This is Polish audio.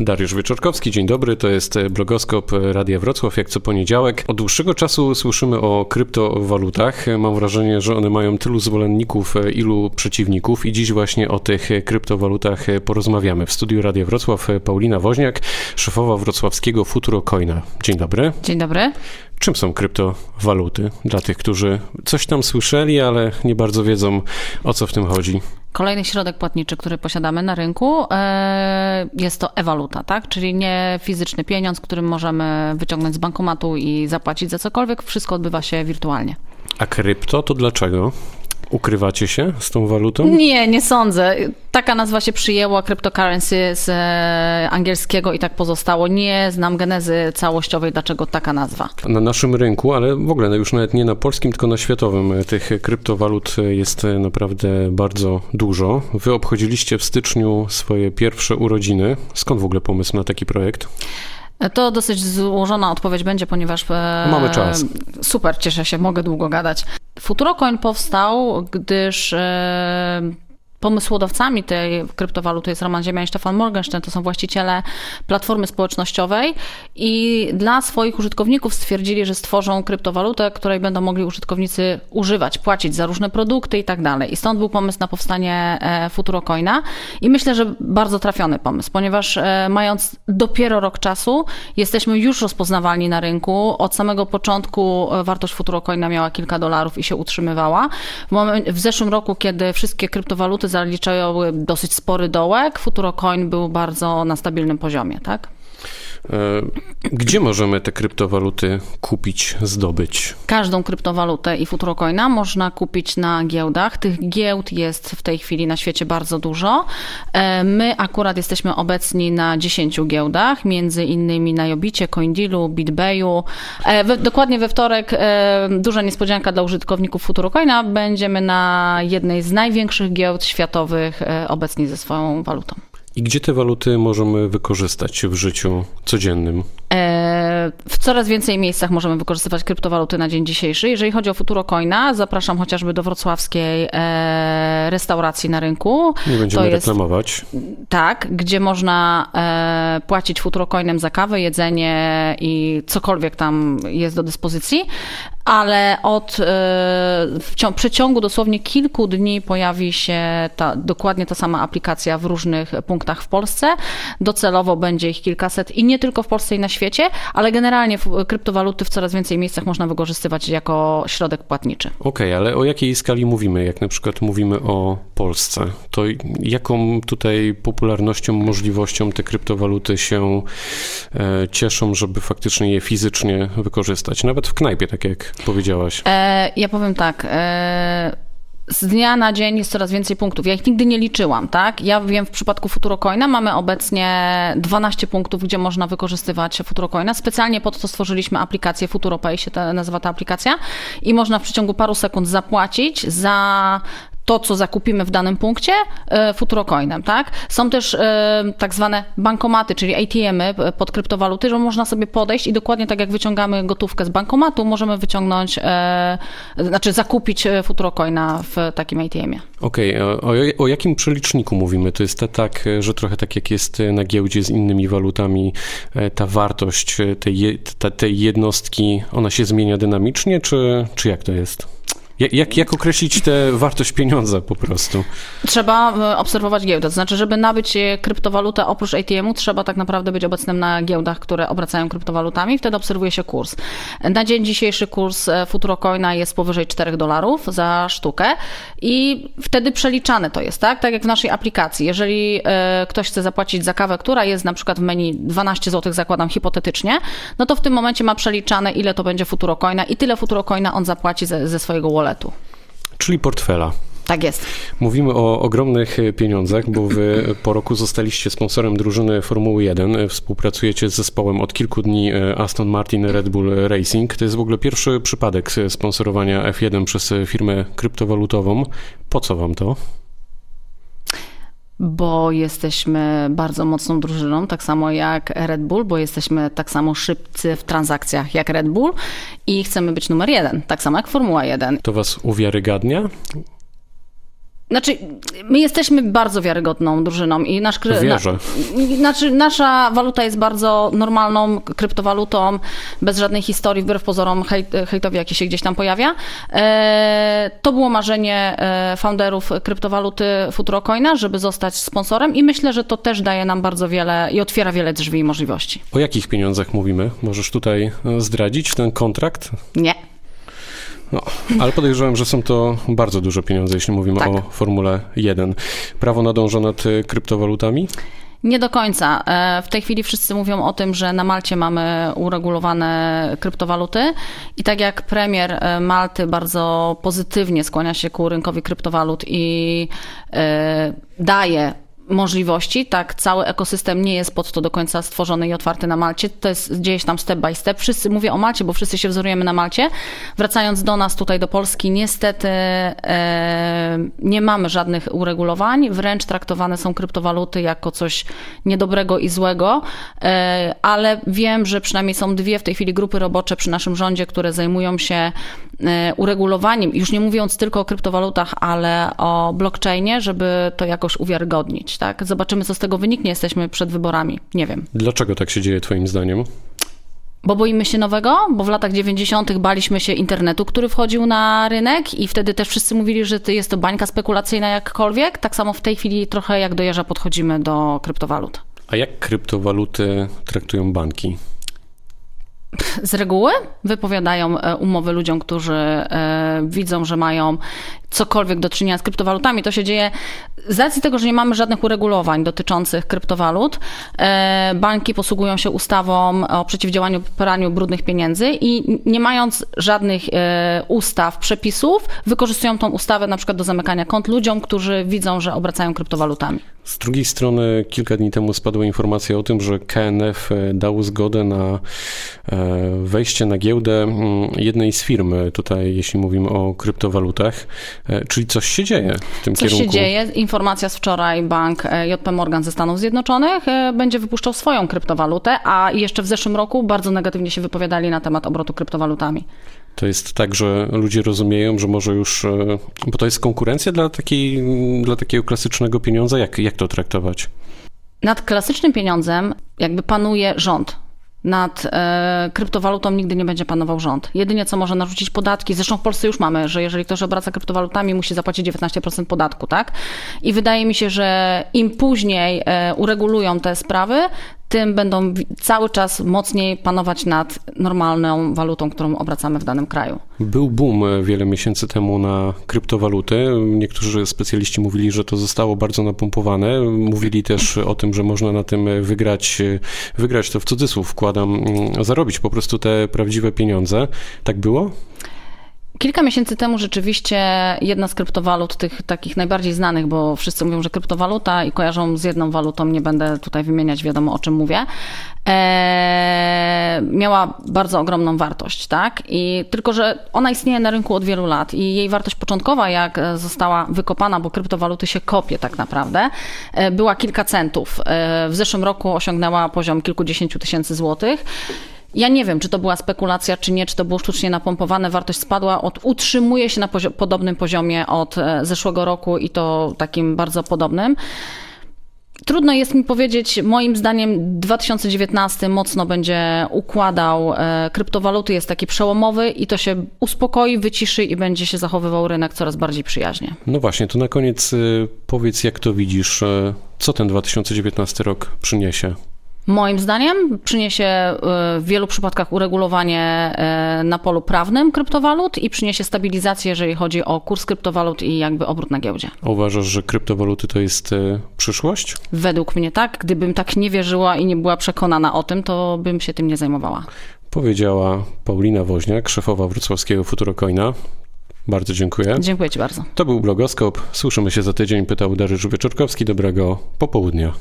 Dariusz Wieczorkowski, dzień dobry. To jest blogoskop Radia Wrocław, jak co poniedziałek. Od dłuższego czasu słyszymy o kryptowalutach. Mam wrażenie, że one mają tylu zwolenników, ilu przeciwników i dziś właśnie o tych kryptowalutach porozmawiamy. W studiu Radia Wrocław Paulina Woźniak, szefowa wrocławskiego Futurocoina. Dzień dobry. Dzień dobry. Czym są kryptowaluty dla tych, którzy coś tam słyszeli, ale nie bardzo wiedzą o co w tym chodzi? Kolejny środek płatniczy, który posiadamy na rynku, e, jest to e-waluta, tak? Czyli nie fizyczny pieniądz, którym możemy wyciągnąć z bankomatu i zapłacić za cokolwiek. Wszystko odbywa się wirtualnie. A krypto to dlaczego? Ukrywacie się z tą walutą? Nie, nie sądzę. Taka nazwa się przyjęła, cryptocurrency z e, angielskiego i tak pozostało. Nie znam genezy całościowej, dlaczego taka nazwa. Na naszym rynku, ale w ogóle już nawet nie na polskim, tylko na światowym, e, tych kryptowalut jest e, naprawdę bardzo dużo. Wy obchodziliście w styczniu swoje pierwsze urodziny. Skąd w ogóle pomysł na taki projekt? To dosyć złożona odpowiedź będzie, ponieważ. Mamy czas. Super, cieszę się, mogę długo gadać. Futurocoin powstał, gdyż e, pomysłodawcami tej kryptowaluty jest Roman Ziemia i Stefan Morgenstern, to są właściciele platformy społecznościowej i dla swoich użytkowników stwierdzili, że stworzą kryptowalutę, której będą mogli użytkownicy używać, płacić za różne produkty i tak dalej. I stąd był pomysł na powstanie e, Futurocoina i myślę, że bardzo trafiony pomysł, ponieważ e, mając dopiero rok czasu, jesteśmy już rozpoznawalni na rynku. Od samego początku e, wartość Futurocoina miała kilka dolarów i się utrzymywała. W, moment, w zeszłym roku, kiedy wszystkie kryptowaluty zaliczają dosyć spory dołek. Futurocoin był bardzo na stabilnym poziomie, tak? E, gdzie możemy te kryptowaluty kupić, zdobyć? Każdą kryptowalutę i futurocoina można kupić na giełdach. Tych giełd jest w tej chwili na świecie bardzo dużo. E, my akurat jesteśmy obecni na 10 giełdach, między innymi na Jobicie, CoinDealu, BitBayu. E, dokładnie we wtorek duża niespodzianka dla użytkowników futurocoina. Będziemy na jednej z największych giełd światowych obecni ze swoją walutą. I gdzie te waluty możemy wykorzystać w życiu codziennym? E, w coraz więcej miejscach możemy wykorzystywać kryptowaluty na dzień dzisiejszy. Jeżeli chodzi o Futurocoina, zapraszam chociażby do wrocławskiej e, restauracji na rynku. Nie będziemy to reklamować. Jest, tak, gdzie można e, płacić Futurocoinem za kawę, jedzenie i cokolwiek tam jest do dyspozycji ale od w przeciągu dosłownie kilku dni pojawi się ta, dokładnie ta sama aplikacja w różnych punktach w Polsce. Docelowo będzie ich kilkaset i nie tylko w Polsce i na świecie, ale generalnie kryptowaluty w coraz więcej miejscach można wykorzystywać jako środek płatniczy. Okej, okay, ale o jakiej skali mówimy? Jak na przykład mówimy o Polsce, to jaką tutaj popularnością, możliwością te kryptowaluty się e, cieszą, żeby faktycznie je fizycznie wykorzystać? Nawet w knajpie, tak jak powiedziałaś. E, ja powiem tak. E z dnia na dzień jest coraz więcej punktów. Ja ich nigdy nie liczyłam, tak? Ja wiem, w przypadku Futurocoina mamy obecnie 12 punktów, gdzie można wykorzystywać Futurocoina. Specjalnie pod to stworzyliśmy aplikację Futuropay, się ta, nazywa ta aplikacja i można w przeciągu paru sekund zapłacić za to, co zakupimy w danym punkcie, e, futurocoinem, tak? Są też e, tak zwane bankomaty, czyli ATM-y e, pod kryptowaluty, że można sobie podejść i dokładnie tak jak wyciągamy gotówkę z bankomatu, możemy wyciągnąć, znaczy zakupić futurocoina w takim ATM-ie. Okej, okay. o, o, jakim przeliczniku mówimy? To jest tak, że trochę tak jak jest na giełdzie z innymi walutami, ta wartość tej, tej jednostki, ona się zmienia dynamicznie, czy, czy jak to jest? Jak, jak określić tę wartość pieniądza po prostu? Trzeba e, obserwować giełdę. To znaczy, żeby nabyć e, kryptowalutę oprócz ATM-u, trzeba tak naprawdę być obecnym na giełdach, które obracają kryptowalutami. Wtedy obserwuje się kurs. Na dzień dzisiejszy kurs e, Futurocoina jest powyżej 4 dolarów za sztukę i wtedy przeliczane to jest, tak? Tak jak w naszej aplikacji. Jeżeli ktoś chce zapłacić za kawę, która jest na przykład w menu 12 zł, zakładam hipotetycznie, no to w tym momencie ma przeliczane, ile to będzie Futurocoina i tyle Futurocoina on zapłaci ze, ze swojego walletu biuletu. Czyli portfela. Tak jest. Mówimy o ogromnych pieniądzach, bo wy po roku zostaliście sponsorem drużyny Formuły 1. Współpracujecie z zespołem od kilku dni e, Aston Martin Red Bull Racing. To jest w ogóle pierwszy przypadek sponsorowania F1 przez firmę kryptowalutową. Po co wam to? Bo jesteśmy bardzo mocną drużyną, tak samo jak Red Bull, bo jesteśmy tak samo szybcy w transakcjach jak Red Bull i chcemy być numer jeden, tak samo jak Formuła 1. To was uwiarygadnia? Znaczy, my jesteśmy bardzo wiarygodną drużyną i nasz. Wierzę. Na, znaczy, nasza waluta jest bardzo normalną kryptowalutą, bez żadnej historii, wbrew pozorom hejt, hejtowi, jaki się gdzieś tam pojawia. E, to było marzenie e, founderów kryptowaluty Futurocoina, żeby zostać sponsorem i myślę, że to też daje nam bardzo wiele i otwiera wiele drzwi i możliwości. O jakich pieniądzach mówimy? Możesz tutaj e, zdradzić ten kontrakt? Nie. No, ale podejrzewam, że są to bardzo duże pieniądze, jeśli mówimy Tak. o Formule 1. Prawo nadąża nad y, kryptowalutami? Nie do końca. E, W tej chwili wszyscy mówią o tym, że na Malcie mamy uregulowane kryptowaluty i tak jak premier e, Malty bardzo pozytywnie skłania się ku rynkowi kryptowalut i e, daje możliwości, tak cały ekosystem nie jest pod to do końca stworzony i otwarty na Malcie. To jest, dzieje się tam step by step. Wszyscy, mówię o Malcie, bo wszyscy się wzorujemy na Malcie. Wracając do nas tutaj do Polski, niestety e, nie mamy żadnych uregulowań, wręcz traktowane są kryptowaluty jako coś niedobrego i złego, e, ale wiem, że przynajmniej są dwie w tej chwili grupy robocze przy naszym rządzie, które zajmują się uregulowaniem, już nie mówiąc tylko o kryptowalutach, ale o blockchainie, żeby to jakoś uwiarygodnić. Tak? Zobaczymy, co z tego wyniknie. Jesteśmy przed wyborami. Nie wiem. Dlaczego tak się dzieje, Twoim zdaniem? Bo boimy się nowego, bo w latach 90. baliśmy się internetu, który wchodził na rynek i wtedy też wszyscy mówili, że jest to bańka spekulacyjna jakkolwiek. Tak samo w tej chwili trochę jak do jeża podchodzimy do kryptowalut. A jak kryptowaluty traktują banki? Z reguły wypowiadają e, umowy ludziom, którzy e, widzą, że mają cokolwiek do czynienia z kryptowalutami. To się dzieje z racji tego, że nie mamy żadnych uregulowań dotyczących kryptowalut. e, Banki posługują się ustawą o przeciwdziałaniu praniu brudnych pieniędzy i nie mając żadnych ustaw, przepisów, wykorzystują tą ustawę na przykład do zamykania kont ludziom, którzy widzą, że obracają kryptowalutami. Z drugiej strony, kilka dni temu spadła informacja o tym, że KNF e, dał zgodę na e, wejście na giełdę mm, jednej z firm, tutaj jeśli mówimy o kryptowalutach, E, czyli coś się dzieje w tym Coś kierunku. się dzieje. Informacja z wczoraj, bank JP Morgan ze Stanów Zjednoczonych będzie wypuszczał swoją kryptowalutę, a jeszcze w zeszłym roku bardzo negatywnie się wypowiadali na temat obrotu kryptowalutami. To jest tak, że ludzie rozumieją, że może już, e, bo to jest konkurencja dla, takiej, dla takiego klasycznego pieniądza, jak, jak to traktować? Nad klasycznym pieniądzem jakby panuje rząd. Nad e, kryptowalutą nigdy nie będzie panował rząd. Jedynie co może narzucić podatki, zresztą w Polsce już mamy, że jeżeli ktoś obraca kryptowalutami, musi zapłacić 19% podatku, tak? I wydaje mi się, że im później e, uregulują te sprawy, tym będą cały czas mocniej panować nad normalną walutą, którą obracamy w danym kraju. Był boom e, wiele miesięcy temu na kryptowaluty. Niektórzy specjaliści mówili, że to zostało bardzo napompowane. Mówili też o tym, że można na tym wygrać, e, wygrać to w cudzysłów wkładam, mm, zarobić po prostu te prawdziwe pieniądze. Tak było? Kilka miesięcy temu rzeczywiście jedna z kryptowalut, tych takich najbardziej znanych, bo wszyscy mówią, że kryptowaluta i kojarzą z jedną walutą, nie będę tutaj wymieniać, wiadomo o czym mówię, e, miała bardzo ogromną wartość, tak? I tylko, że ona istnieje na rynku od wielu lat i jej wartość początkowa, jak e, została wykopana, bo kryptowaluty się kopie tak naprawdę, e, była kilka centów. E, w zeszłym roku osiągnęła poziom kilkudziesięciu tysięcy złotych. Ja nie wiem, czy to była spekulacja, czy nie, czy to było sztucznie napompowane. Wartość spadła, od, utrzymuje się na podobnym poziomie od e, zeszłego roku i to takim bardzo podobnym. Trudno jest mi powiedzieć, moim zdaniem 2019 mocno będzie układał e, kryptowaluty, jest taki przełomowy i to się uspokoi, wyciszy i będzie się zachowywał rynek coraz bardziej przyjaźnie. No właśnie, to na koniec y, powiedz, jak to widzisz, co ten 2019 rok przyniesie? Moim zdaniem przyniesie e, w wielu przypadkach uregulowanie e, na polu prawnym kryptowalut i przyniesie stabilizację, jeżeli chodzi o kurs kryptowalut i jakby obrót na giełdzie. A Uważasz, że kryptowaluty to jest y, przyszłość? Według mnie tak. Gdybym tak nie wierzyła i nie była przekonana o tym, to bym się tym nie zajmowała. Powiedziała Paulina Woźniak, szefowa wrocławskiego Futurocoina. Bardzo dziękuję. Dziękuję Ci bardzo. To był Blogoskop. Słyszymy się za tydzień, pytał Dariusz Wieczorkowski. Dobrego popołudnia.